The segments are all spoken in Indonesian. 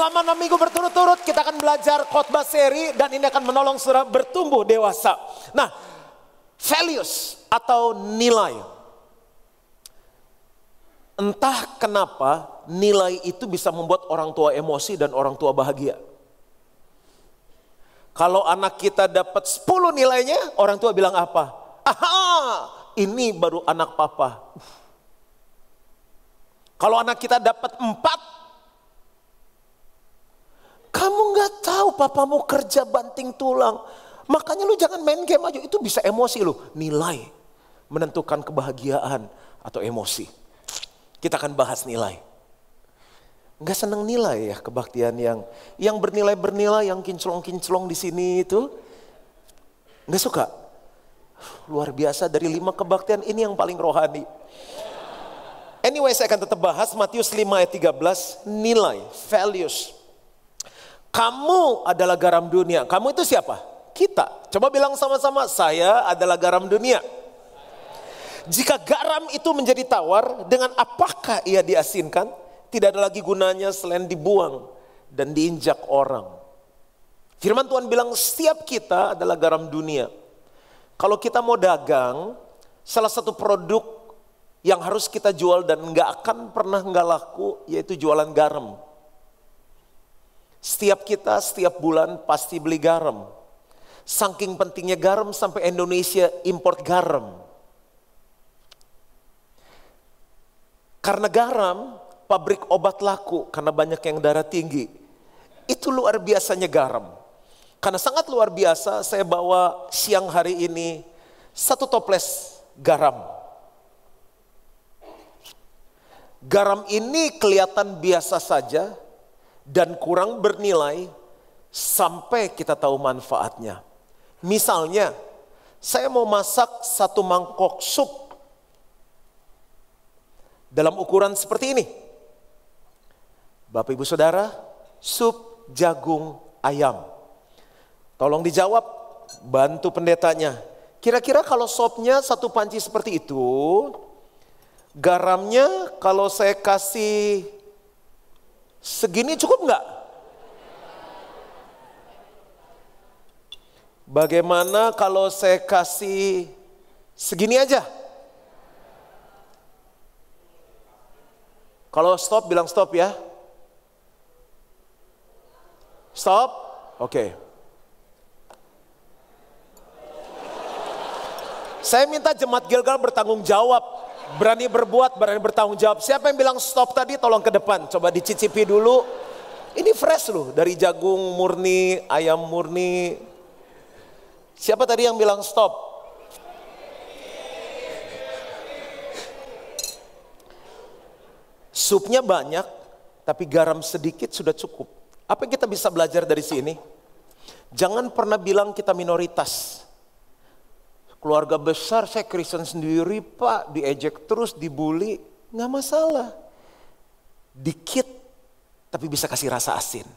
Selama enam minggu berturut-turut kita akan belajar khotbah seri dan ini akan menolong saudara bertumbuh dewasa. Nah, values atau nilai. Entah kenapa nilai itu bisa membuat orang tua emosi dan orang tua bahagia. Kalau anak kita dapat 10 nilainya, orang tua bilang apa? Aha, ini baru anak papa. Kalau anak kita dapat 4, kamu nggak tahu papamu kerja banting tulang. Makanya lu jangan main game aja, itu bisa emosi lu. Nilai menentukan kebahagiaan atau emosi. Kita akan bahas nilai. Nggak seneng nilai ya kebaktian yang yang bernilai-bernilai, yang kinclong-kinclong di sini itu. Nggak suka. Luar biasa dari lima kebaktian ini yang paling rohani. Anyway saya akan tetap bahas Matius 5 ayat 13, nilai, values. Kamu adalah garam dunia. Kamu itu siapa? Kita. Coba bilang sama-sama, saya adalah garam dunia. Jika garam itu menjadi tawar, dengan apakah ia diasinkan? Tidak ada lagi gunanya selain dibuang dan diinjak orang. Firman Tuhan bilang setiap kita adalah garam dunia. Kalau kita mau dagang, salah satu produk yang harus kita jual dan nggak akan pernah nggak laku yaitu jualan garam. Setiap kita setiap bulan pasti beli garam. Saking pentingnya garam sampai Indonesia import garam. Karena garam, pabrik obat laku karena banyak yang darah tinggi. Itu luar biasanya garam. Karena sangat luar biasa saya bawa siang hari ini satu toples garam. Garam ini kelihatan biasa saja, dan kurang bernilai sampai kita tahu manfaatnya. Misalnya, saya mau masak satu mangkok sup dalam ukuran seperti ini. Bapak Ibu Saudara, sup jagung ayam. Tolong dijawab, bantu pendetanya. Kira-kira kalau sopnya satu panci seperti itu, garamnya kalau saya kasih Segini cukup nggak? Bagaimana kalau saya kasih segini aja? Kalau stop bilang stop ya. Stop. Oke. Okay. Saya minta jemaat Gilgal bertanggung jawab Berani berbuat, berani bertanggung jawab. Siapa yang bilang stop tadi tolong ke depan. Coba dicicipi dulu. Ini fresh loh dari jagung murni, ayam murni. Siapa tadi yang bilang stop? Supnya banyak, tapi garam sedikit sudah cukup. Apa yang kita bisa belajar dari sini? Jangan pernah bilang kita minoritas. Keluarga besar saya Kristen sendiri pak, diejek terus, dibully, nggak masalah. Dikit, tapi bisa kasih rasa asin.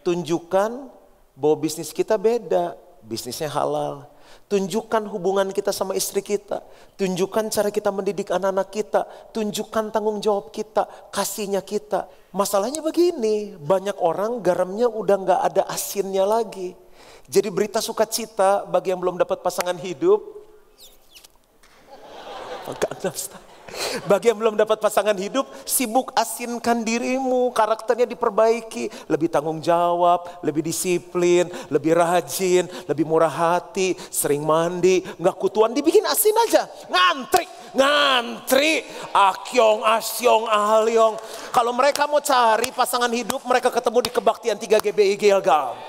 Tunjukkan bahwa bisnis kita beda, bisnisnya halal. Tunjukkan hubungan kita sama istri kita. Tunjukkan cara kita mendidik anak-anak kita. Tunjukkan tanggung jawab kita, kasihnya kita. Masalahnya begini, banyak orang garamnya udah nggak ada asinnya lagi. Jadi berita sukacita bagi yang belum dapat pasangan hidup. Bagi yang belum dapat pasangan hidup, sibuk asinkan dirimu, karakternya diperbaiki, lebih tanggung jawab, lebih disiplin, lebih rajin, lebih murah hati, sering mandi, nggak kutuan, dibikin asin aja, ngantri, ngantri, akyong, asyong, ahalyong. Kalau mereka mau cari pasangan hidup, mereka ketemu di kebaktian 3 GBI Gilgal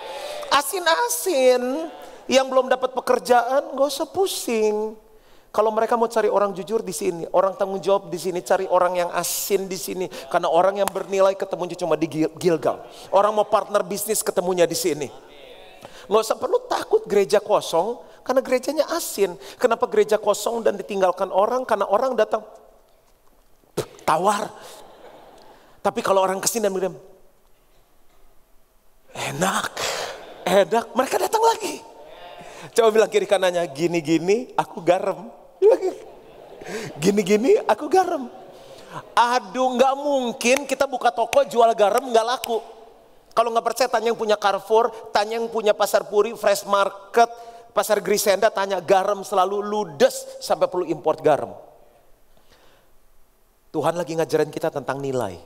asin-asin yang belum dapat pekerjaan gak usah pusing. Kalau mereka mau cari orang jujur di sini, orang tanggung jawab di sini, cari orang yang asin di sini. Karena orang yang bernilai ketemunya cuma di Gilgal. Orang mau partner bisnis ketemunya di sini. Gak usah perlu takut gereja kosong, karena gerejanya asin. Kenapa gereja kosong dan ditinggalkan orang? Karena orang datang tawar. Tapi kalau orang ke sini dan bilang, enak enak, mereka datang lagi. Coba bilang kiri kanannya, gini-gini aku garam. Gini-gini aku garam. Aduh nggak mungkin kita buka toko jual garam nggak laku. Kalau nggak percaya tanya yang punya Carrefour, tanya yang punya Pasar Puri, Fresh Market, Pasar Grisenda, tanya garam selalu ludes sampai perlu import garam. Tuhan lagi ngajarin kita tentang nilai.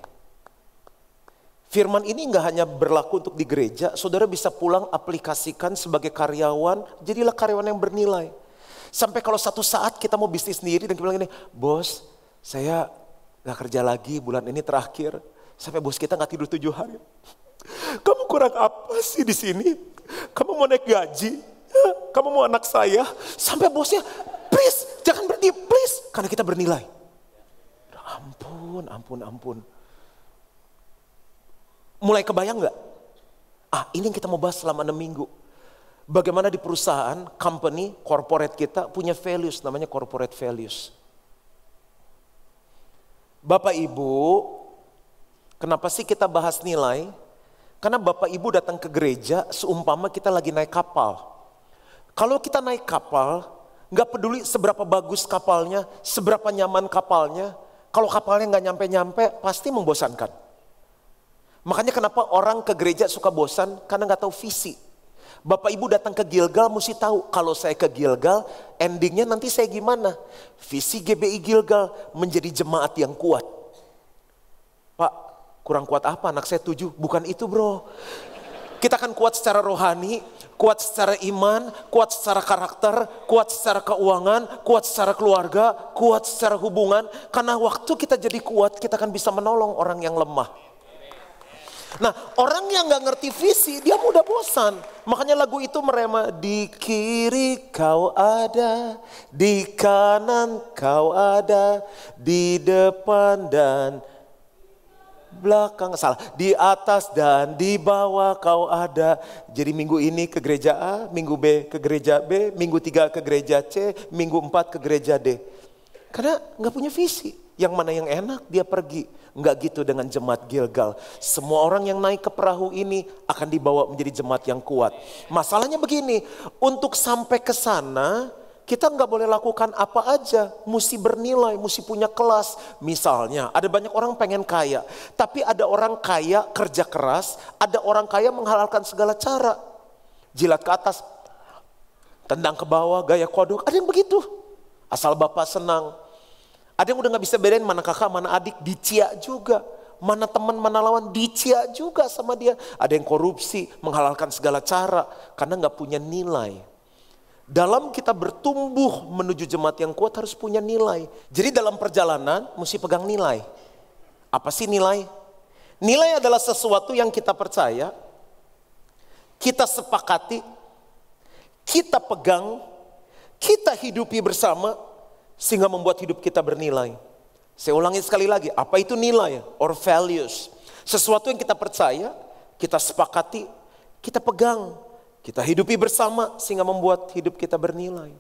Firman ini nggak hanya berlaku untuk di gereja, saudara bisa pulang aplikasikan sebagai karyawan, jadilah karyawan yang bernilai. Sampai kalau satu saat kita mau bisnis sendiri dan kita bilang ini, bos saya nggak kerja lagi bulan ini terakhir. Sampai bos kita nggak tidur tujuh hari. Kamu kurang apa sih di sini? Kamu mau naik gaji? Kamu mau anak saya? Sampai bosnya, please jangan berhenti, please. Karena kita bernilai. Ampun, ampun, ampun. Mulai kebayang nggak? Ah ini yang kita mau bahas selama enam minggu. Bagaimana di perusahaan, company, corporate kita punya values, namanya corporate values. Bapak Ibu, kenapa sih kita bahas nilai? Karena Bapak Ibu datang ke gereja seumpama kita lagi naik kapal. Kalau kita naik kapal, nggak peduli seberapa bagus kapalnya, seberapa nyaman kapalnya, kalau kapalnya nggak nyampe-nyampe, pasti membosankan. Makanya kenapa orang ke gereja suka bosan? Karena nggak tahu visi. Bapak Ibu datang ke Gilgal mesti tahu kalau saya ke Gilgal endingnya nanti saya gimana. Visi GBI Gilgal menjadi jemaat yang kuat. Pak kurang kuat apa anak saya tujuh? Bukan itu bro. Kita akan kuat secara rohani, kuat secara iman, kuat secara karakter, kuat secara keuangan, kuat secara keluarga, kuat secara hubungan. Karena waktu kita jadi kuat, kita akan bisa menolong orang yang lemah. Nah orang yang gak ngerti visi dia mudah bosan. Makanya lagu itu merema di kiri kau ada, di kanan kau ada, di depan dan belakang salah di atas dan di bawah kau ada. Jadi minggu ini ke gereja A minggu B ke gereja B minggu tiga ke gereja C minggu empat ke gereja D. Karena nggak punya visi. Yang mana yang enak dia pergi nggak gitu dengan jemaat Gilgal semua orang yang naik ke perahu ini akan dibawa menjadi jemaat yang kuat masalahnya begini untuk sampai ke sana kita nggak boleh lakukan apa aja, mesti bernilai, mesti punya kelas. Misalnya, ada banyak orang pengen kaya, tapi ada orang kaya kerja keras, ada orang kaya menghalalkan segala cara. Jilat ke atas, tendang ke bawah, gaya kodok, ada yang begitu. Asal bapak senang. Ada yang udah nggak bisa bedain mana kakak, mana adik, dicia juga. Mana teman, mana lawan, dicia juga sama dia. Ada yang korupsi, menghalalkan segala cara, karena nggak punya nilai. Dalam kita bertumbuh menuju jemaat yang kuat harus punya nilai. Jadi dalam perjalanan mesti pegang nilai. Apa sih nilai? Nilai adalah sesuatu yang kita percaya, kita sepakati, kita pegang, kita hidupi bersama sehingga membuat hidup kita bernilai. Saya ulangi sekali lagi, apa itu nilai or values? Sesuatu yang kita percaya, kita sepakati, kita pegang, kita hidupi bersama sehingga membuat hidup kita bernilai.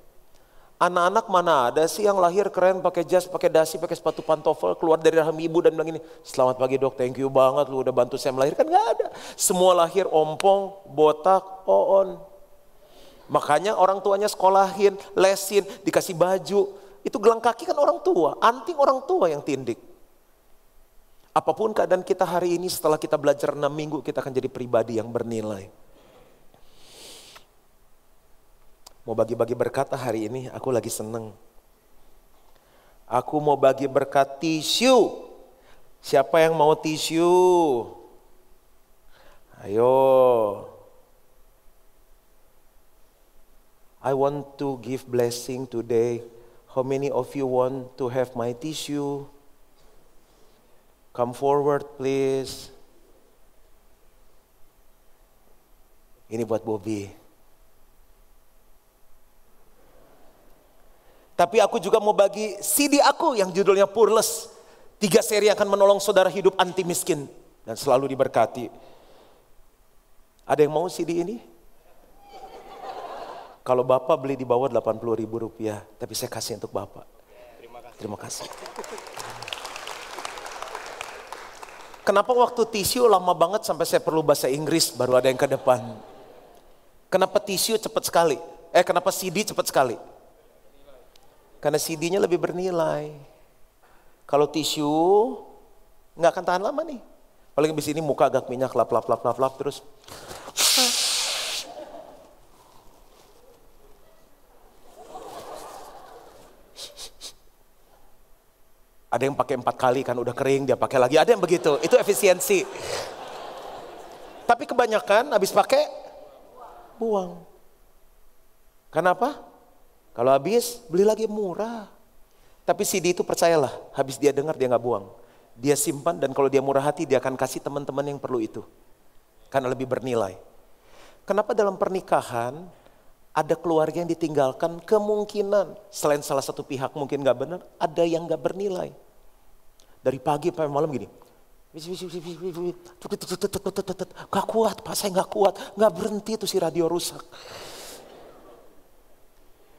Anak-anak mana ada sih yang lahir keren pakai jas, pakai dasi, pakai sepatu pantofel, keluar dari rahim ibu dan bilang ini, selamat pagi dok, thank you banget lu udah bantu saya melahirkan. Gak ada. Semua lahir ompong, botak, oon. Makanya orang tuanya sekolahin, lesin, dikasih baju. Itu gelang kaki kan orang tua, anting orang tua yang tindik. Apa pun keadaan kita hari ini setelah kita belajar enam minggu, kita akan jadi pribadi yang bernilai. Mau bagi-bagi berkat hari ini, aku lagi seneng. Aku mau bagi berkat tisu. Siapa yang mau tisu? Ayo. I want to give blessing today. How many of you want to have my tissue? Come forward please. Ini buat Bobby. Tapi aku juga mau bagi CD aku yang judulnya Purless. Tiga seri akan menolong saudara hidup anti miskin dan selalu diberkati. Ada yang mau CD ini? Kalau Bapak beli di bawah 80 ribu rupiah, tapi saya kasih untuk Bapak. Terima kasih. Terima kasih. Kenapa waktu tisu lama banget sampai saya perlu bahasa Inggris baru ada yang ke depan? Kenapa tisu cepat sekali? Eh kenapa CD cepat sekali? Karena CD-nya lebih bernilai. Kalau tisu nggak akan tahan lama nih. Paling di sini muka agak minyak lap lap lap lap lap terus. Ada yang pakai empat kali kan udah kering dia pakai lagi. Ada yang begitu. Itu efisiensi. Tapi kebanyakan habis pakai buang. Kenapa? Kalau habis beli lagi murah. Tapi CD itu percayalah, habis dia dengar dia nggak buang. Dia simpan dan kalau dia murah hati dia akan kasih teman-teman yang perlu itu. Karena lebih bernilai. Kenapa dalam pernikahan ada keluarga yang ditinggalkan kemungkinan selain salah satu pihak mungkin nggak benar, ada yang nggak bernilai. Dari pagi sampai malam gini, gak kuat, pak saya gak kuat, gak berhenti itu si radio rusak.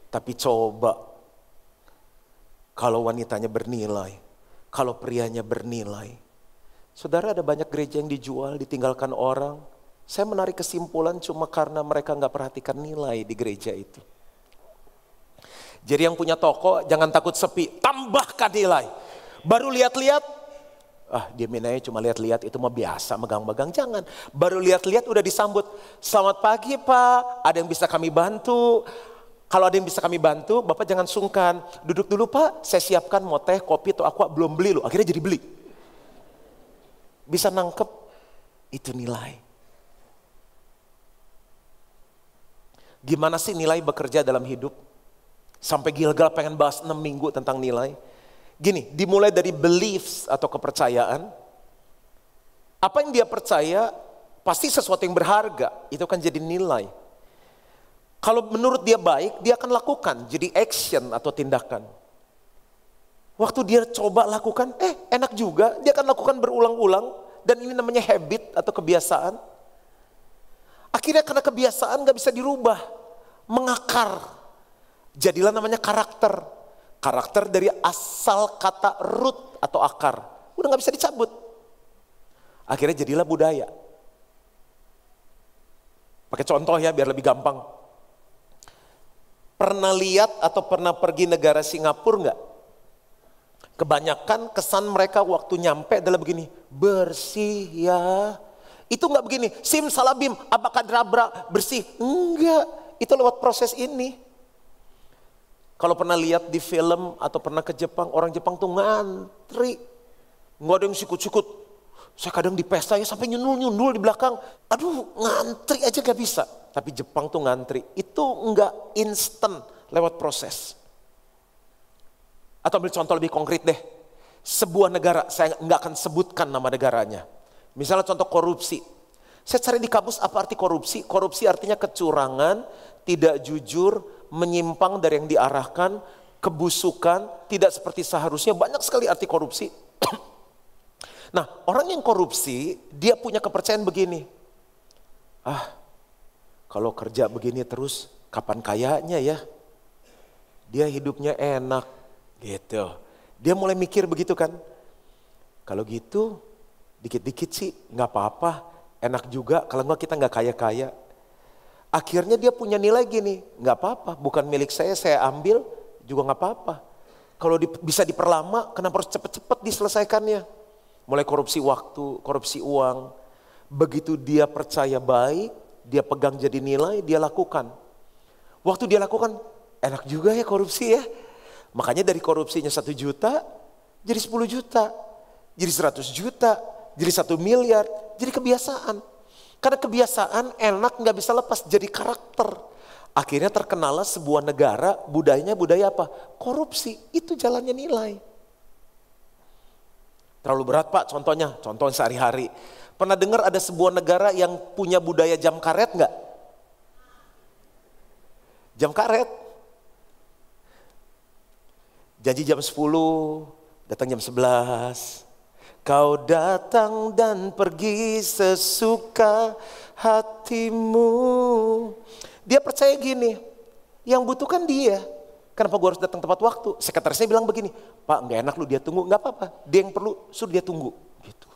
Tapi coba kalau wanitanya bernilai, kalau prianya bernilai. Saudara ada banyak gereja yang dijual, ditinggalkan orang, saya menarik kesimpulan cuma karena mereka nggak perhatikan nilai di gereja itu. Jadi yang punya toko jangan takut sepi, tambahkan nilai. Baru lihat-lihat, ah dia minanya cuma lihat-lihat itu mah biasa megang-megang jangan. Baru lihat-lihat udah disambut, selamat pagi pak, ada yang bisa kami bantu. Kalau ada yang bisa kami bantu, Bapak jangan sungkan. Duduk dulu Pak, saya siapkan mau teh, kopi atau aqua, belum beli loh. Akhirnya jadi beli. Bisa nangkep, itu nilai. Gimana sih nilai bekerja dalam hidup? Sampai Gilgal pengen bahas 6 minggu tentang nilai. Gini, dimulai dari beliefs atau kepercayaan. Apa yang dia percaya pasti sesuatu yang berharga. Itu kan jadi nilai. Kalau menurut dia baik, dia akan lakukan. Jadi action atau tindakan. Waktu dia coba lakukan, eh enak juga. Dia akan lakukan berulang-ulang. Dan ini namanya habit atau kebiasaan. Akhirnya karena kebiasaan gak bisa dirubah. Mengakar. Jadilah namanya karakter. Karakter dari asal kata root atau akar. Udah gak bisa dicabut. Akhirnya jadilah budaya. Pakai contoh ya biar lebih gampang. Pernah lihat atau pernah pergi negara Singapura nggak? Kebanyakan kesan mereka waktu nyampe adalah begini, bersih ya, itu nggak begini, sim salabim, apakah drabra bersih? Enggak, itu lewat proses ini. Kalau pernah lihat di film atau pernah ke Jepang, orang Jepang tuh ngantri. Nggak ada yang sikut-sikut. Saya kadang di pesta ya sampai nyundul-nyundul di belakang. Aduh ngantri aja gak bisa. Tapi Jepang tuh ngantri. Itu nggak instan lewat proses. Atau ambil contoh lebih konkret deh. Sebuah negara, saya nggak akan sebutkan nama negaranya Misalnya contoh korupsi. Saya cari di kampus apa arti korupsi? Korupsi artinya kecurangan, tidak jujur, menyimpang dari yang diarahkan, kebusukan, tidak seperti seharusnya. Banyak sekali arti korupsi. nah orang yang korupsi, dia punya kepercayaan begini. Ah, kalau kerja begini terus, kapan kayanya ya? Dia hidupnya enak, gitu. Dia mulai mikir begitu kan. Kalau gitu, Dikit-dikit sih nggak apa-apa, enak juga kalau nggak kita nggak kaya-kaya. Akhirnya dia punya nilai gini, nggak apa-apa, bukan milik saya, saya ambil juga nggak apa-apa. Kalau di, bisa diperlama, kenapa harus cepet-cepet diselesaikannya? Mulai korupsi waktu, korupsi uang. Begitu dia percaya baik, dia pegang jadi nilai, dia lakukan. Waktu dia lakukan, enak juga ya korupsi ya. Makanya dari korupsinya satu juta, jadi 10 juta, jadi 100 juta, jadi satu miliar, jadi kebiasaan. Karena kebiasaan enak nggak bisa lepas jadi karakter. Akhirnya terkenalah sebuah negara budayanya budaya apa? Korupsi, itu jalannya nilai. Terlalu berat pak contohnya, contoh sehari-hari. Pernah dengar ada sebuah negara yang punya budaya jam karet nggak? Jam karet. Janji jam 10, datang jam 11. Kau datang dan pergi sesuka hatimu. Dia percaya gini, yang butuhkan dia. Kenapa gue harus datang tepat waktu? Sekretarisnya bilang begini, Pak nggak enak lu dia tunggu, nggak apa-apa. Dia yang perlu suruh dia tunggu. Gitu.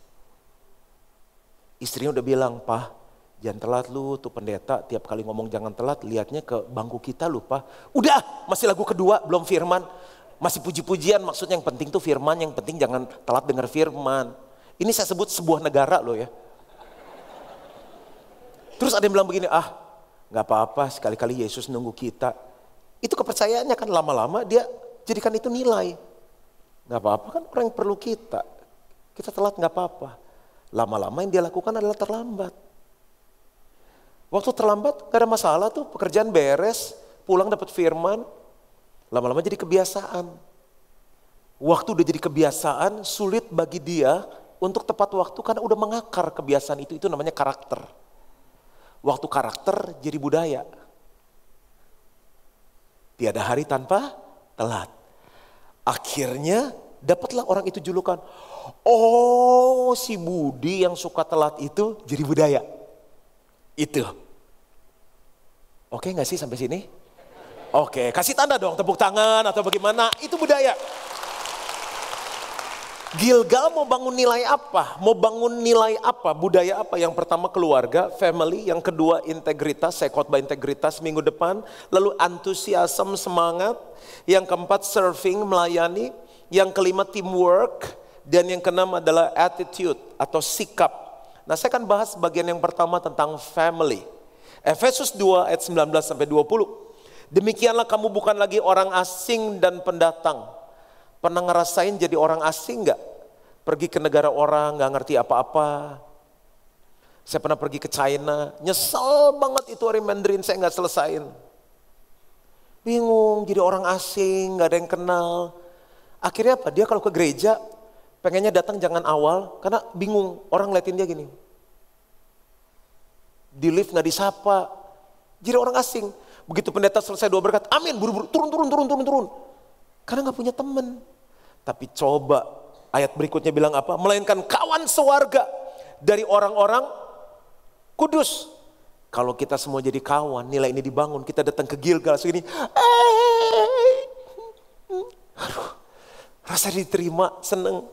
Istrinya udah bilang, Pak jangan telat lu tuh pendeta tiap kali ngomong jangan telat liatnya ke bangku kita lupa. Udah masih lagu kedua belum firman. Masih puji-pujian maksudnya yang penting tuh firman, yang penting jangan telat dengar firman. Ini saya sebut sebuah negara loh ya. Terus ada yang bilang begini, ah nggak apa-apa sekali-kali Yesus nunggu kita. Itu kepercayaannya kan lama-lama dia jadikan itu nilai. Nggak apa-apa kan orang yang perlu kita. Kita telat nggak apa-apa. Lama-lama yang dia lakukan adalah terlambat. Waktu terlambat gak ada masalah tuh, pekerjaan beres, pulang dapat firman, lama-lama jadi kebiasaan. Waktu udah jadi kebiasaan, sulit bagi dia untuk tepat waktu karena udah mengakar kebiasaan itu, itu namanya karakter. Waktu karakter jadi budaya. Tiada hari tanpa telat. Akhirnya dapatlah orang itu julukan, oh si Budi yang suka telat itu jadi budaya. Itu. Oke nggak sih sampai sini? Oke, kasih tanda dong tepuk tangan atau bagaimana. Itu budaya. Gilgal mau bangun nilai apa? Mau bangun nilai apa? Budaya apa? Yang pertama keluarga, family. Yang kedua integritas, saya khotbah integritas minggu depan. Lalu antusiasme, semangat. Yang keempat serving, melayani. Yang kelima teamwork. Dan yang keenam adalah attitude atau sikap. Nah saya akan bahas bagian yang pertama tentang family. Efesus 2 ayat 19 sampai 20. Demikianlah kamu bukan lagi orang asing dan pendatang. Pernah ngerasain jadi orang asing nggak? Pergi ke negara orang nggak ngerti apa-apa. Saya pernah pergi ke China, nyesel banget itu hari Mandarin saya nggak selesain. Bingung jadi orang asing, nggak ada yang kenal. Akhirnya apa? Dia kalau ke gereja pengennya datang jangan awal karena bingung orang ngeliatin dia gini di lift nggak disapa. Jadi orang asing. Begitu pendeta selesai dua berkat, amin, buru-buru, turun, turun, turun, turun, turun. Karena nggak punya teman. Tapi coba ayat berikutnya bilang apa? Melainkan kawan sewarga dari orang-orang kudus. Kalau kita semua jadi kawan, nilai ini dibangun, kita datang ke Gilgal segini, Aduh, rasa diterima, seneng.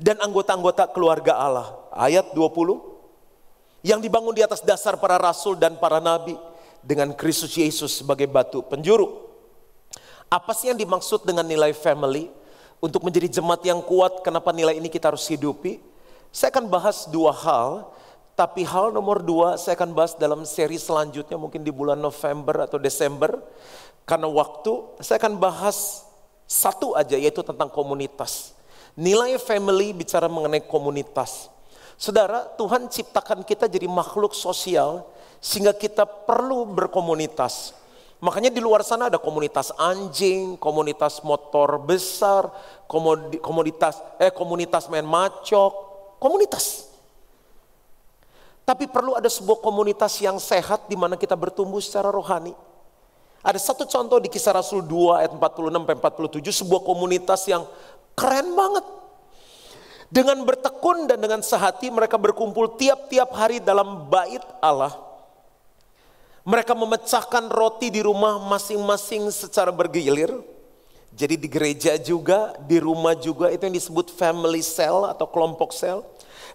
Dan anggota-anggota keluarga Allah. Ayat 20, yang dibangun di atas dasar para rasul dan para nabi dengan Kristus Yesus sebagai batu penjuru. Apa sih yang dimaksud dengan nilai family? Untuk menjadi jemaat yang kuat, kenapa nilai ini kita harus hidupi? Saya akan bahas dua hal, tapi hal nomor dua saya akan bahas dalam seri selanjutnya mungkin di bulan November atau Desember. Karena waktu, saya akan bahas satu aja yaitu tentang komunitas. Nilai family bicara mengenai komunitas. Saudara, Tuhan ciptakan kita jadi makhluk sosial sehingga kita perlu berkomunitas. Makanya di luar sana ada komunitas anjing, komunitas motor besar, komunitas eh komunitas main macok, komunitas. Tapi perlu ada sebuah komunitas yang sehat di mana kita bertumbuh secara rohani. Ada satu contoh di kisah Rasul 2 ayat 46 sampai 47 sebuah komunitas yang keren banget. Dengan bertekun dan dengan sehati mereka berkumpul tiap-tiap hari dalam bait Allah. Mereka memecahkan roti di rumah masing-masing secara bergilir. Jadi di gereja juga, di rumah juga itu yang disebut family cell atau kelompok sel.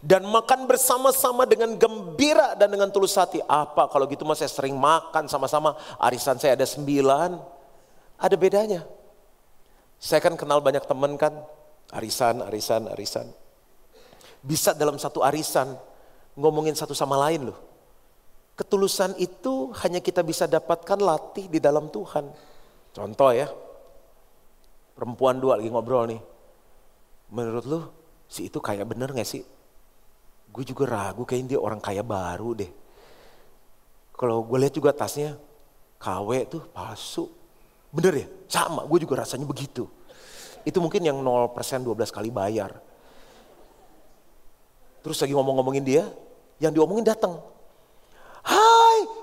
Dan makan bersama-sama dengan gembira dan dengan tulus hati. Apa kalau gitu mas saya sering makan sama-sama. Arisan saya ada sembilan. Ada bedanya. Saya kan kenal banyak teman kan. Arisan, arisan, arisan bisa dalam satu arisan ngomongin satu sama lain loh. Ketulusan itu hanya kita bisa dapatkan latih di dalam Tuhan. Contoh ya, perempuan dua lagi ngobrol nih. Menurut lu si itu kaya bener gak sih? Gue juga ragu kayaknya dia orang kaya baru deh. Kalau gue lihat juga tasnya KW tuh palsu. Bener ya? Sama, gue juga rasanya begitu. Itu mungkin yang 0% 12 kali bayar. Terus lagi ngomong-ngomongin dia, yang diomongin datang.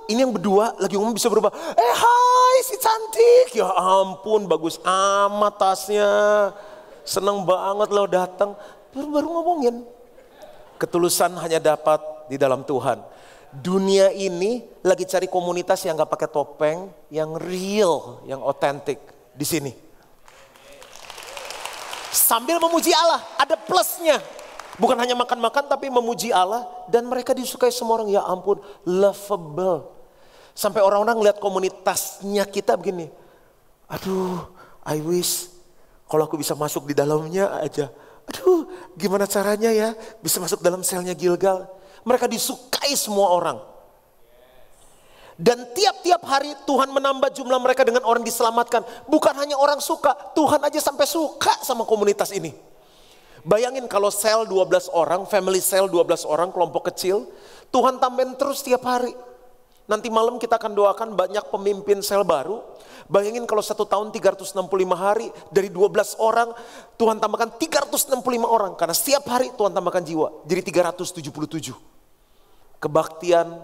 Ini yang berdua lagi ngomong bisa berubah. Eh hai si cantik, ya ampun bagus amat tasnya. Seneng banget lo datang. Baru-baru ngomongin. Ketulusan hanya dapat di dalam Tuhan. Dunia ini lagi cari komunitas yang gak pakai topeng, yang real, yang otentik di sini. Sambil memuji Allah, ada plusnya. Bukan hanya makan-makan tapi memuji Allah dan mereka disukai semua orang. Ya ampun, lovable. Sampai orang-orang lihat komunitasnya kita begini. Aduh, I wish kalau aku bisa masuk di dalamnya aja. aduh gimana caranya ya bisa masuk dalam selnya Gilgal. Mereka disukai semua orang. Dan tiap-tiap hari Tuhan menambah jumlah mereka dengan orang diselamatkan. Bukan hanya orang suka, Tuhan aja sampai suka sama komunitas ini. Bayangin kalau sel 12 orang, family sel 12 orang, kelompok kecil. Tuhan tambahin terus tiap hari. Nanti malam kita akan doakan banyak pemimpin sel baru. Bayangin kalau satu tahun 365 hari dari 12 orang Tuhan tambahkan 365 orang. Karena setiap hari Tuhan tambahkan jiwa. Jadi 377. Kebaktian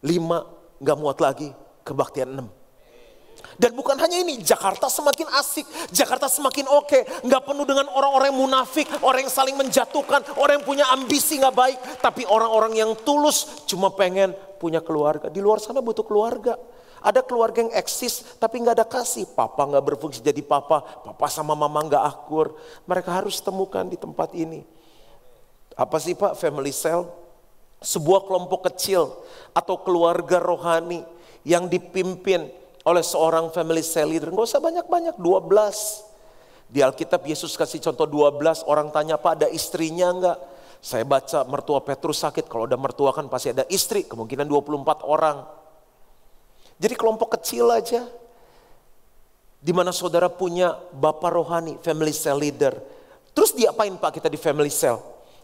5 nggak muat lagi kebaktian 6. Dan bukan hanya ini, Jakarta semakin asik, Jakarta semakin oke, nggak penuh dengan orang-orang munafik, orang yang saling menjatuhkan, orang yang punya ambisi nggak baik, tapi orang-orang yang tulus cuma pengen punya keluarga. Di luar sana butuh keluarga. Ada keluarga yang eksis tapi nggak ada kasih. Papa nggak berfungsi jadi papa, papa sama mama nggak akur. Mereka harus temukan di tempat ini. Apa sih Pak family cell? sebuah kelompok kecil atau keluarga rohani yang dipimpin oleh seorang family cell leader. Gak usah banyak-banyak, 12. Di Alkitab Yesus kasih contoh 12, orang tanya Pak ada istrinya enggak? Saya baca mertua Petrus sakit, kalau ada mertua kan pasti ada istri, kemungkinan 24 orang. Jadi kelompok kecil aja, di mana saudara punya bapak rohani, family cell leader. Terus diapain Pak kita di family cell?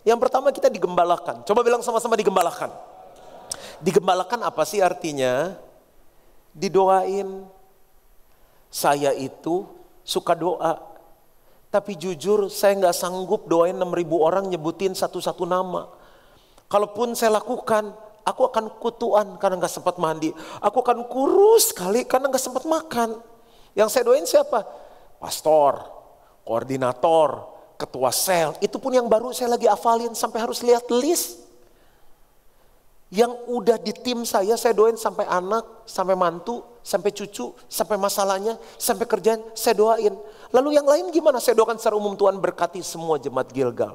Yang pertama kita digembalakan. Coba bilang sama-sama digembalakan. Digembalakan apa sih artinya? Didoain. Saya itu suka doa. Tapi jujur saya nggak sanggup doain 6000 orang nyebutin satu-satu nama. Kalaupun saya lakukan, aku akan kutuan karena nggak sempat mandi. Aku akan kurus sekali karena nggak sempat makan. Yang saya doain siapa? Pastor, koordinator, ketua sel, itu pun yang baru saya lagi hafalin sampai harus lihat list. Yang udah di tim saya, saya doain sampai anak, sampai mantu, sampai cucu, sampai masalahnya, sampai kerjaan, saya doain. Lalu yang lain gimana? Saya doakan secara umum Tuhan berkati semua jemaat Gilgal.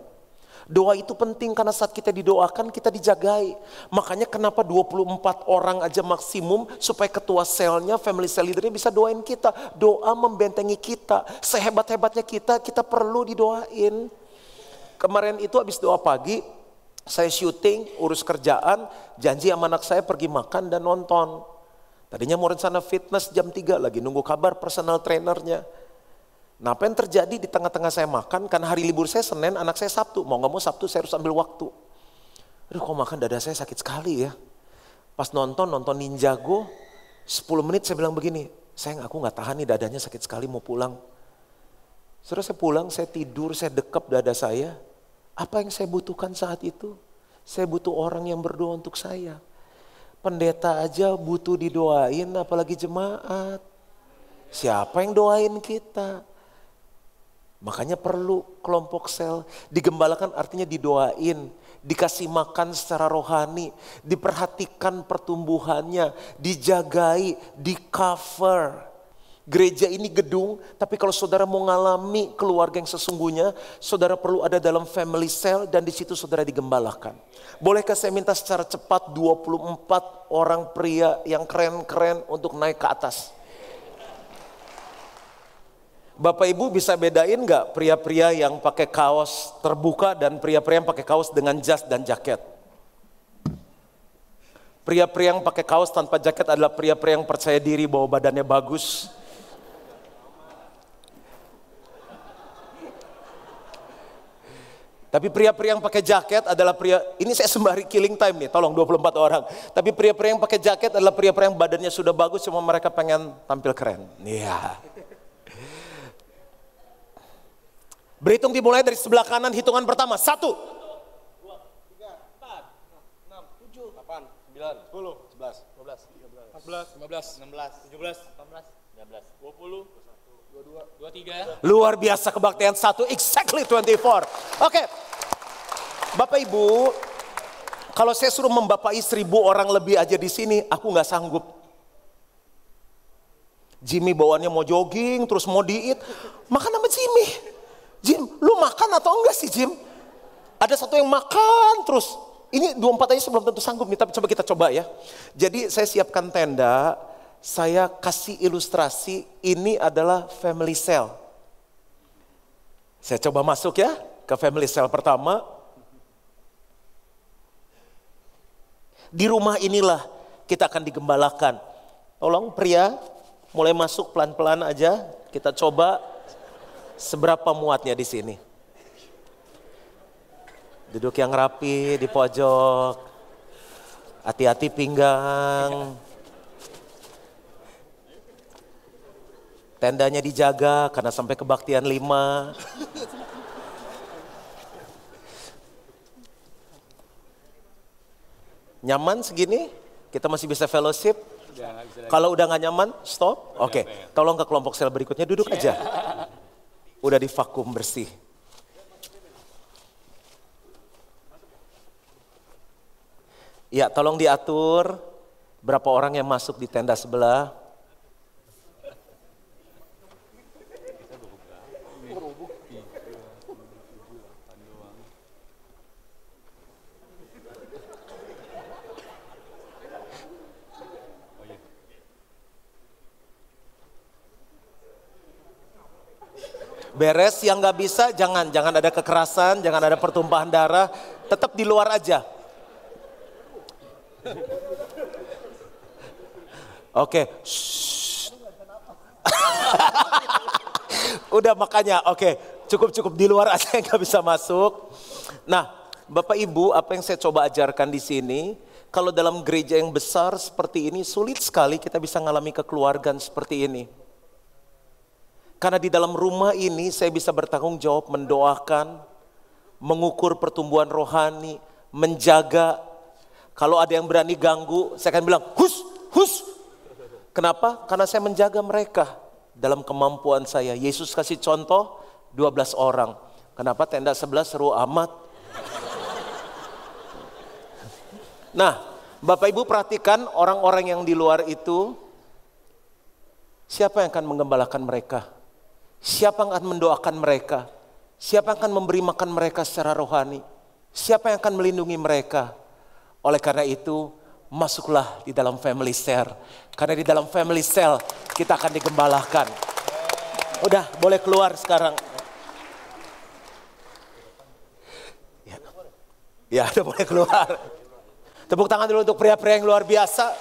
Doa itu penting karena saat kita didoakan kita dijagai. Makanya kenapa 24 orang aja maksimum supaya ketua selnya, family cell leadernya bisa doain kita. Doa membentengi kita. Sehebat-hebatnya kita, kita perlu didoain. Kemarin itu habis doa pagi, saya syuting, urus kerjaan, janji sama anak saya pergi makan dan nonton. Tadinya mau rencana fitness jam 3 lagi, nunggu kabar personal trainernya. Nah apa yang terjadi di tengah-tengah saya makan, karena hari libur saya Senin, anak saya Sabtu. Mau nggak mau Sabtu saya harus ambil waktu. Aduh kok makan dada saya sakit sekali ya. Pas nonton, nonton Ninjago, 10 menit saya bilang begini, saya aku nggak tahan nih dadanya sakit sekali mau pulang. Setelah saya pulang, saya tidur, saya dekap dada saya. Apa yang saya butuhkan saat itu? Saya butuh orang yang berdoa untuk saya. Pendeta aja butuh didoain, apalagi jemaat. Siapa yang doain kita? Makanya perlu kelompok sel. Digembalakan artinya didoain, dikasih makan secara rohani, diperhatikan pertumbuhannya, dijagai, di cover. Gereja ini gedung, tapi kalau saudara mau ngalami keluarga yang sesungguhnya, saudara perlu ada dalam family cell dan di situ saudara digembalakan. Bolehkah saya minta secara cepat 24 orang pria yang keren-keren untuk naik ke atas? Bapak Ibu bisa bedain nggak pria-pria yang pakai kaos terbuka dan pria-pria yang pakai kaos dengan jas dan jaket? Pria-pria yang pakai kaos tanpa jaket adalah pria-pria yang percaya diri bahwa badannya bagus. Tapi pria-pria yang pakai jaket adalah pria, ini saya sembari killing time nih, tolong 24 orang. Tapi pria-pria yang pakai jaket adalah pria-pria yang badannya sudah bagus, cuma mereka pengen tampil keren. Iya. Berhitung dimulai dari sebelah kanan hitungan pertama. Satu. Dua, tiga, empat, enam, tujuh, delapan, sembilan, sepuluh, sebelas, dua belas, tiga belas, empat belas, lima belas, enam belas, tujuh belas, delapan belas, sembilan belas, dua puluh, dua dua, dua tiga. Luar biasa kebaktian satu, exactly 24. Oke. Okay. Bapak Ibu, kalau saya suruh membapai seribu orang lebih aja di sini, aku nggak sanggup. Jimmy bawaannya mau jogging, terus mau diet, makan sama Jimmy. Jim, lu makan atau enggak sih Jim? Ada satu yang makan terus. Ini dua empat aja sebelum tentu sanggup nih, tapi coba kita coba ya. Jadi saya siapkan tenda, saya kasih ilustrasi, ini adalah family cell. Saya coba masuk ya, ke family cell pertama. Di rumah inilah kita akan digembalakan. Tolong pria mulai masuk pelan-pelan aja. Kita coba seberapa muatnya di sini. Duduk yang rapi di pojok. Hati-hati pinggang. Tendanya dijaga karena sampai kebaktian lima. Nyaman segini? Kita masih bisa fellowship? Kalau udah nggak nyaman, stop. Oke, okay. tolong ke kelompok sel berikutnya duduk aja. Udah di vakum bersih. Ya, tolong diatur berapa orang yang masuk di tenda sebelah. Beres yang nggak bisa jangan jangan ada kekerasan, jangan ada pertumpahan darah, tetap di luar aja. Oke. Okay. Udah makanya, oke, okay. cukup cukup di luar aja nggak bisa masuk. Nah, Bapak Ibu, apa yang saya coba ajarkan di sini, kalau dalam gereja yang besar seperti ini sulit sekali kita bisa mengalami kekeluargaan seperti ini. Karena di dalam rumah ini saya bisa bertanggung jawab mendoakan, mengukur pertumbuhan rohani, menjaga. Kalau ada yang berani ganggu, saya akan bilang, hus, hus. Kenapa? Karena saya menjaga mereka dalam kemampuan saya. Yesus kasih contoh 12 orang. Kenapa tenda sebelah seru amat? Nah, Bapak Ibu perhatikan orang-orang yang di luar itu, siapa yang akan menggembalakan mereka? Siapa yang akan mendoakan mereka? Siapa yang akan memberi makan mereka secara rohani? Siapa yang akan melindungi mereka? Oleh karena itu, masuklah di dalam family cell. Karena di dalam family cell kita akan digembalakan. Udah, boleh keluar sekarang. Ya, ya udah boleh keluar. Tepuk tangan dulu untuk pria-pria yang luar biasa.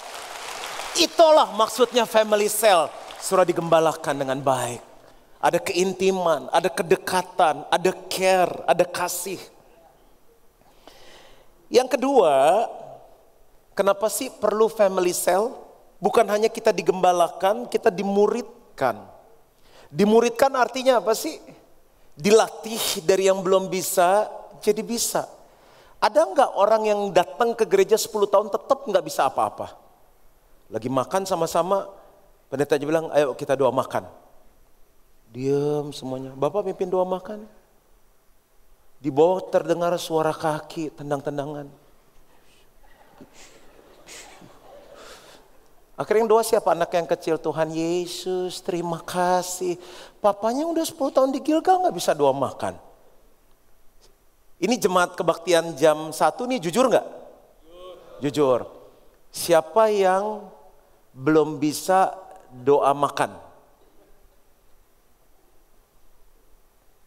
Itulah maksudnya family cell. Surah digembalakan dengan baik ada keintiman, ada kedekatan, ada care, ada kasih. Yang kedua, kenapa sih perlu family cell? Bukan hanya kita digembalakan, kita dimuridkan. Dimuridkan artinya apa sih? Dilatih dari yang belum bisa jadi bisa. Ada nggak orang yang datang ke gereja 10 tahun tetap nggak bisa apa-apa? Lagi makan sama-sama, pendeta aja bilang, ayo kita doa makan. Diam semuanya. Bapak pimpin doa makan. Di bawah terdengar suara kaki tendang-tendangan. Akhirnya doa siapa? Anak yang kecil. Tuhan Yesus terima kasih. Papanya udah 10 tahun di Gilgal gak bisa doa makan. Ini jemaat kebaktian jam 1 nih jujur gak? Jujur. Siapa yang belum bisa doa makan?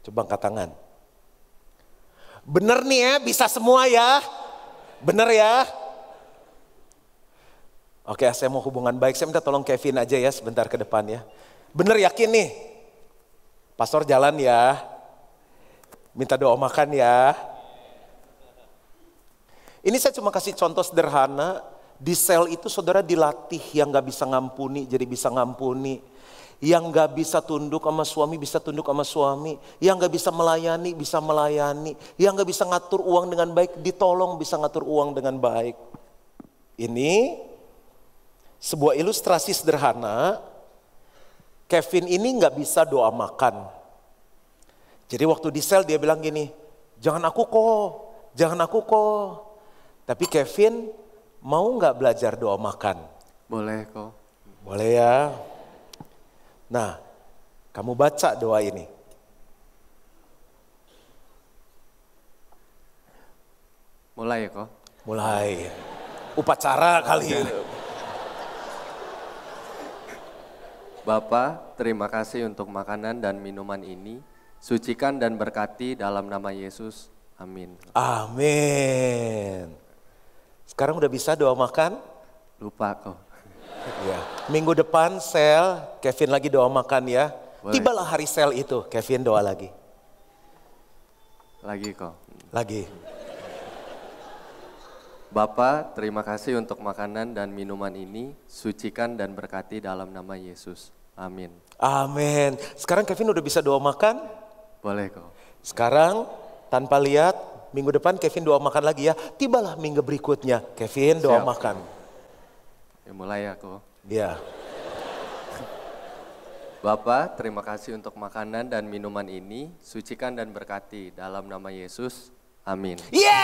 Coba angkat tangan. Bener nih ya, bisa semua ya. Bener ya. Oke, saya mau hubungan baik. Saya minta tolong Kevin aja ya sebentar ke depan ya. Bener yakin nih? Pastor jalan ya. Minta doa makan ya. Ini saya cuma kasih contoh sederhana. Di sel itu saudara dilatih yang gak bisa ngampuni jadi bisa ngampuni yang gak bisa tunduk sama suami bisa tunduk sama suami. Yang gak bisa melayani bisa melayani. Yang gak bisa ngatur uang dengan baik ditolong bisa ngatur uang dengan baik. Ini sebuah ilustrasi sederhana. Kevin ini gak bisa doa makan. Jadi waktu di sel dia bilang gini, jangan aku kok, jangan aku kok. Tapi Kevin mau gak belajar doa makan? Boleh kok. Boleh ya. Nah, kamu baca doa ini. Mulai ya kok? Mulai. Upacara kali. Bapak, terima kasih untuk makanan dan minuman ini. Sucikan dan berkati dalam nama Yesus. Amin. Amin. Sekarang udah bisa doa makan? Lupa kok. Ya. Minggu depan sel, Kevin lagi doa makan ya. Boleh. Tibalah hari sel itu, Kevin doa lagi. Lagi kok. Lagi. Bapak, terima kasih untuk makanan dan minuman ini. Sucikan dan berkati dalam nama Yesus. Amin. Amin. Sekarang Kevin udah bisa doa makan? Boleh kok. Sekarang tanpa lihat, minggu depan Kevin doa makan lagi ya. Tibalah minggu berikutnya, Kevin doa Siap. makan. Ya mulai ya kok. Ya. Bapak, terima kasih untuk makanan dan minuman ini. Sucikan dan berkati dalam nama Yesus. Amin. Yeay!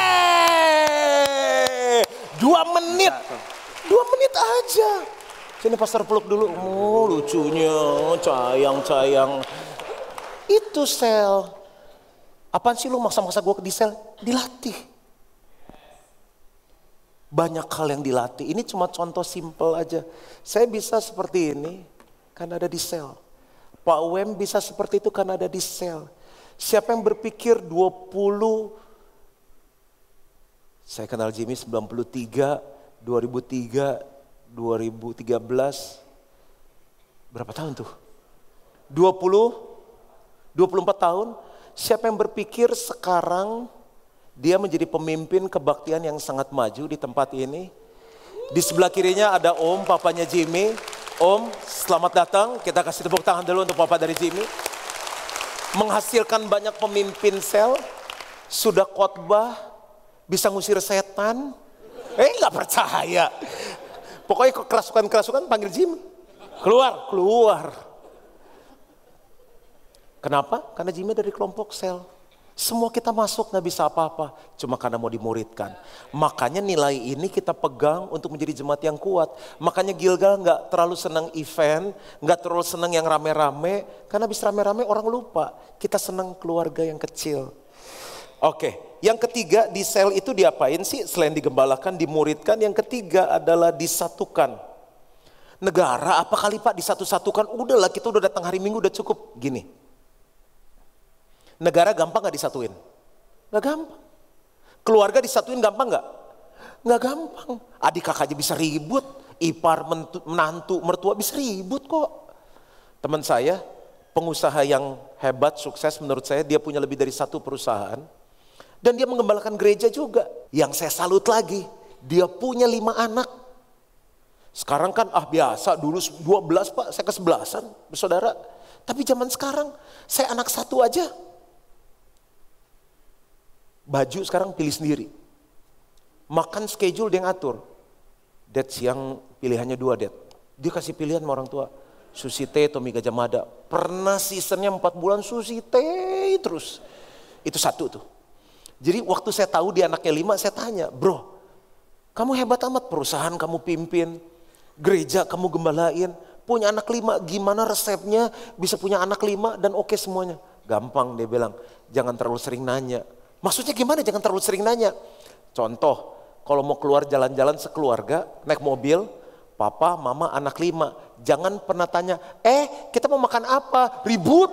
Dua menit. Dua menit aja. Sini pastor peluk dulu. Oh lucunya, sayang-sayang. Itu sel. Apaan sih lu maksa-maksa gue di sel? Dilatih. Banyak hal yang dilatih. Ini cuma contoh simple aja. Saya bisa seperti ini karena ada di sel. Pak Wem bisa seperti itu karena ada di sel. Siapa yang berpikir 20 saya kenal Jimmy 93, 2003, 2013. Berapa tahun tuh? 20, 24 tahun. Siapa yang berpikir sekarang dia menjadi pemimpin kebaktian yang sangat maju di tempat ini? Di sebelah kirinya ada Om, papanya Jimmy. Om, selamat datang. Kita kasih tepuk tangan dulu untuk papa dari Jimmy. Menghasilkan banyak pemimpin sel. Sudah khotbah, bisa ngusir setan. Eh nggak percaya. Pokoknya kok kerasukan-kerasukan panggil Jimmy. Keluar, keluar. Kenapa? Karena Jimmy dari kelompok sel. Semua kita masuk nggak bisa apa-apa, cuma karena mau dimuridkan. Makanya nilai ini kita pegang untuk menjadi jemaat yang kuat. Makanya Gilgal nggak terlalu senang event, nggak terlalu senang yang rame-rame, karena habis rame-rame orang lupa. Kita senang keluarga yang kecil. Oke, yang ketiga di sel itu diapain sih? Selain digembalakan, dimuridkan. Yang ketiga adalah disatukan. Negara apa kali Pak disatu-satukan? Udahlah kita udah datang hari Minggu udah cukup. Gini, negara gampang gak disatuin? Gak gampang. Keluarga disatuin gampang gak? Gak gampang. Adik kakak aja bisa ribut. Ipar, menantu, mertua bisa ribut kok. Teman saya, pengusaha yang hebat, sukses menurut saya, dia punya lebih dari satu perusahaan. Dan dia mengembalakan gereja juga. Yang saya salut lagi, dia punya lima anak. Sekarang kan ah biasa, dulu 12 pak, saya kesebelasan bersaudara. Tapi zaman sekarang, saya anak satu aja. Baju sekarang pilih sendiri. Makan schedule dia ngatur. Dad siang pilihannya dua dad. Dia kasih pilihan sama orang tua. Susi teh, Tommy Gajah Mada. Pernah seasonnya empat bulan susi teh terus. Itu satu tuh. Jadi waktu saya tahu dia anaknya lima, saya tanya, bro, kamu hebat amat perusahaan kamu pimpin, gereja kamu gembalain, punya anak lima, gimana resepnya bisa punya anak lima dan oke semuanya. Gampang dia bilang, jangan terlalu sering nanya. Maksudnya gimana jangan terlalu sering nanya? Contoh, kalau mau keluar jalan-jalan sekeluarga, naik mobil, papa, mama, anak lima. Jangan pernah tanya, eh kita mau makan apa? Ribut.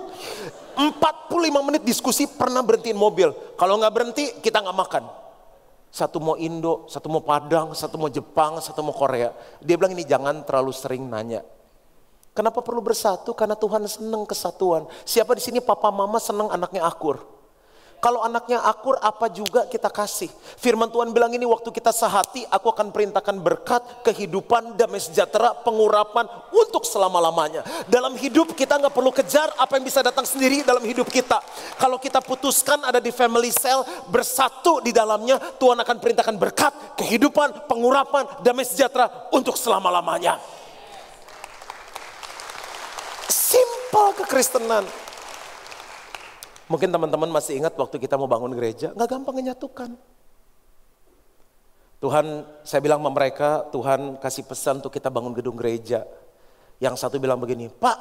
45 menit diskusi pernah berhentiin mobil. Kalau nggak berhenti, kita nggak makan. Satu mau Indo, satu mau Padang, satu mau Jepang, satu mau Korea. Dia bilang ini jangan terlalu sering nanya. Kenapa perlu bersatu? Karena Tuhan senang kesatuan. Siapa di sini papa mama senang anaknya akur? Kalau anaknya akur apa juga kita kasih. Firman Tuhan bilang ini waktu kita sehati aku akan perintahkan berkat, kehidupan, damai sejahtera, pengurapan untuk selama-lamanya. Dalam hidup kita nggak perlu kejar apa yang bisa datang sendiri dalam hidup kita. Kalau kita putuskan ada di family cell bersatu di dalamnya Tuhan akan perintahkan berkat, kehidupan, pengurapan, damai sejahtera untuk selama-lamanya. Simple kekristenan. Mungkin teman-teman masih ingat waktu kita mau bangun gereja, nggak gampang menyatukan. Tuhan, saya bilang sama mereka, Tuhan kasih pesan untuk kita bangun gedung gereja. Yang satu bilang begini, Pak,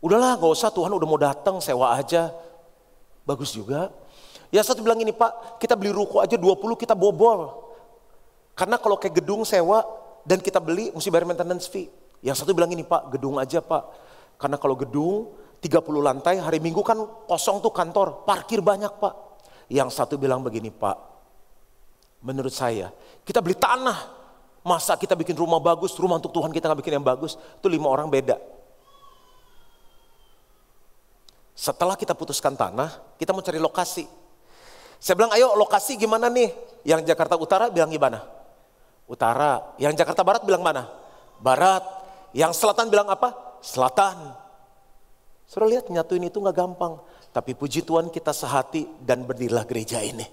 udahlah nggak usah Tuhan udah mau datang, sewa aja. Bagus juga. Yang satu bilang ini, Pak, kita beli ruko aja 20 kita bobol. Karena kalau kayak gedung sewa dan kita beli mesti bayar maintenance fee. Yang satu bilang ini, Pak, gedung aja Pak. Karena kalau gedung 30 lantai, hari Minggu kan kosong tuh kantor, parkir banyak pak. Yang satu bilang begini pak, menurut saya kita beli tanah, masa kita bikin rumah bagus, rumah untuk Tuhan kita nggak bikin yang bagus, itu lima orang beda. Setelah kita putuskan tanah, kita mau cari lokasi. Saya bilang, ayo lokasi gimana nih? Yang Jakarta Utara bilang gimana? Utara. Yang Jakarta Barat bilang mana? Barat. Yang Selatan bilang apa? Selatan. Suruh lihat nyatuin itu nggak gampang. Tapi puji Tuhan kita sehati dan berdirilah gereja ini.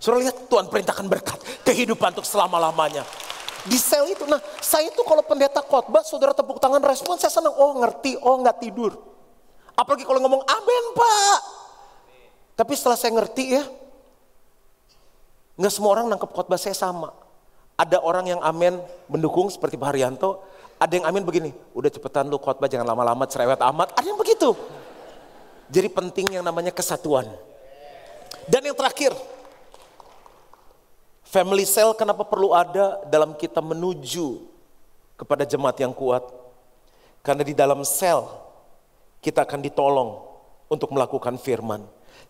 Suruh lihat Tuhan perintahkan berkat kehidupan untuk selama-lamanya. Di sel itu, nah saya itu kalau pendeta khotbah, saudara tepuk tangan respon, saya senang. Oh ngerti, oh nggak tidur. Apalagi kalau ngomong amin pak. Tapi setelah saya ngerti ya, nggak semua orang nangkep khotbah saya sama. Ada orang yang amin mendukung seperti Pak Haryanto, ada yang amin begini, udah cepetan lu khotbah jangan lama-lama cerewet amat, ada yang begitu. Jadi penting yang namanya kesatuan. Dan yang terakhir, family cell kenapa perlu ada dalam kita menuju kepada jemaat yang kuat? Karena di dalam sel kita akan ditolong untuk melakukan firman.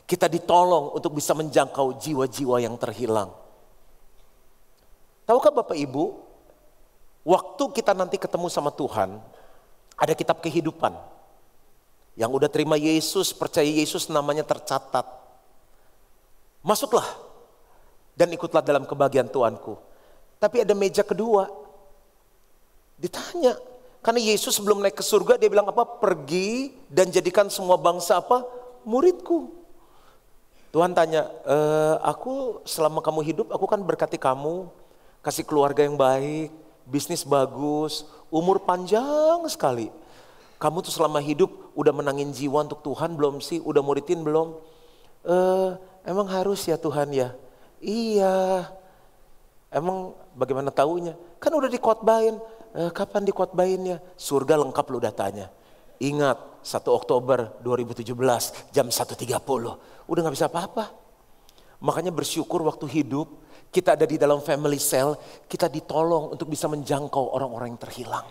Kita ditolong untuk bisa menjangkau jiwa-jiwa yang terhilang. Tahukah Bapak Ibu, waktu kita nanti ketemu sama Tuhan, ada kitab kehidupan. Yang udah terima Yesus, percaya Yesus namanya tercatat. Masuklah dan ikutlah dalam kebahagiaan Tuanku. Tapi ada meja kedua. Ditanya, karena Yesus sebelum naik ke surga dia bilang apa? Pergi dan jadikan semua bangsa apa? Muridku. Tuhan tanya, e, aku selama kamu hidup aku kan berkati kamu, kasih keluarga yang baik, bisnis bagus, umur panjang sekali. Kamu tuh selama hidup udah menangin jiwa untuk Tuhan belum sih? Udah muridin belum? E, emang harus ya Tuhan ya? Iya. Emang bagaimana taunya? Kan udah dikotbahin eh, kapan dikotbainnya? Surga lengkap lu datanya. Ingat 1 Oktober 2017 jam 1.30. Udah gak bisa apa-apa. Makanya bersyukur waktu hidup kita ada di dalam family cell, kita ditolong untuk bisa menjangkau orang-orang yang terhilang.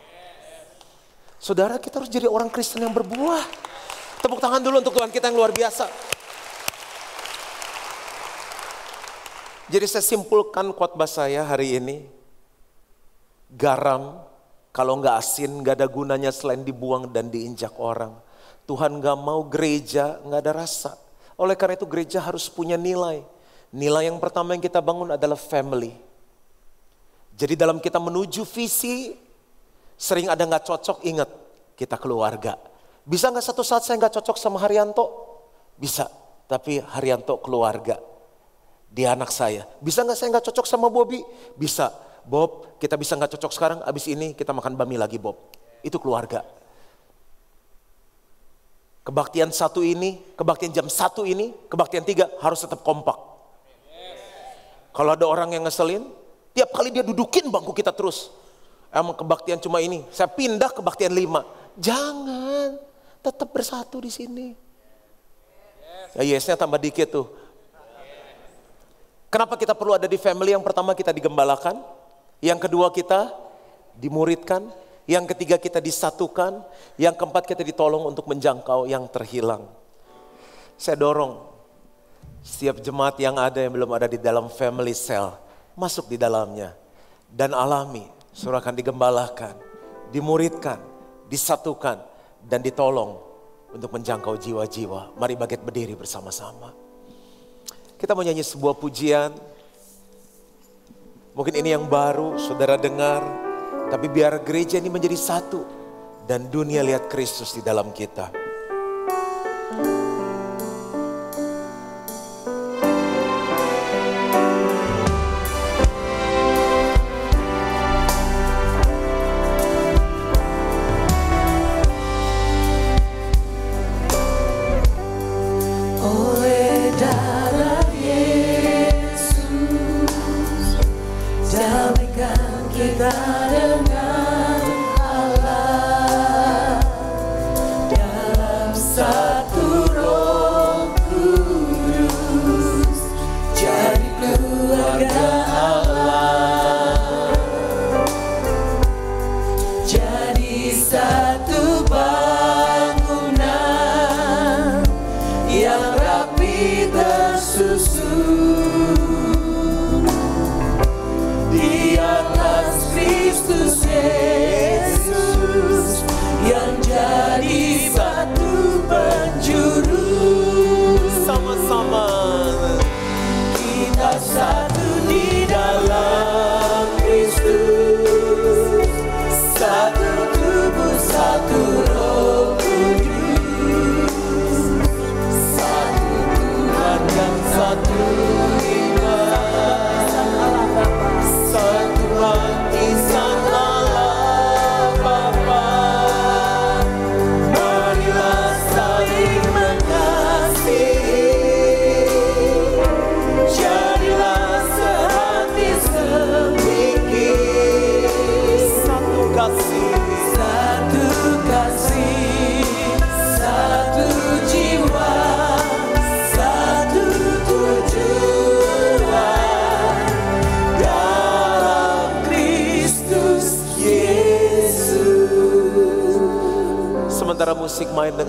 Saudara kita harus jadi orang Kristen yang berbuah. Tepuk tangan dulu untuk Tuhan kita yang luar biasa. Jadi saya simpulkan khotbah saya hari ini. Garam kalau nggak asin, nggak ada gunanya selain dibuang dan diinjak orang. Tuhan nggak mau gereja nggak ada rasa. Oleh karena itu gereja harus punya nilai. Nilai yang pertama yang kita bangun adalah family. Jadi dalam kita menuju visi, sering ada nggak cocok, ingat kita keluarga. Bisa nggak satu saat saya nggak cocok sama Haryanto? Bisa, tapi Haryanto keluarga. Dia anak saya. Bisa nggak saya nggak cocok sama Bobby? Bisa, Bob kita bisa nggak cocok sekarang, abis ini kita makan bami lagi Bob. Itu keluarga. Kebaktian satu ini, kebaktian jam satu ini, kebaktian tiga harus tetap kompak. Kalau ada orang yang ngeselin, tiap kali dia dudukin bangku kita terus. Emang kebaktian cuma ini, saya pindah kebaktian lima. Jangan, tetap bersatu di sini. Ya yesnya tambah dikit tuh. Kenapa kita perlu ada di family? Yang pertama kita digembalakan, yang kedua kita dimuridkan. Yang ketiga kita disatukan. Yang keempat kita ditolong untuk menjangkau yang terhilang. Saya dorong setiap jemaat yang ada yang belum ada di dalam family cell. Masuk di dalamnya. Dan alami. Surah akan digembalakan. Dimuridkan. Disatukan. Dan ditolong untuk menjangkau jiwa-jiwa. Mari baget berdiri bersama-sama. Kita mau nyanyi sebuah pujian. Mungkin ini yang baru saudara dengar, tapi biar gereja ini menjadi satu dan dunia lihat Kristus di dalam kita.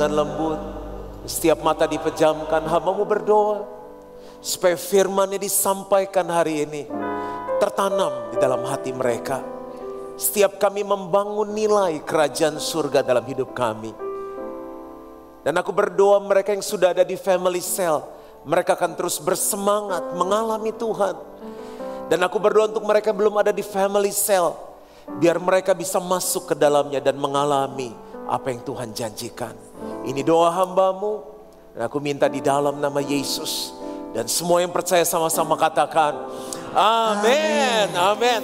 Dengan lembut, setiap mata dipejamkan, hambamu berdoa supaya firmannya disampaikan hari ini tertanam di dalam hati mereka. Setiap kami membangun nilai kerajaan surga dalam hidup kami. Dan aku berdoa mereka yang sudah ada di family cell, mereka akan terus bersemangat mengalami Tuhan. Dan aku berdoa untuk mereka yang belum ada di family cell, biar mereka bisa masuk ke dalamnya dan mengalami apa yang Tuhan janjikan. Ini doa hambamu, dan aku minta di dalam nama Yesus. Dan semua yang percaya sama-sama katakan, Amin, Amin.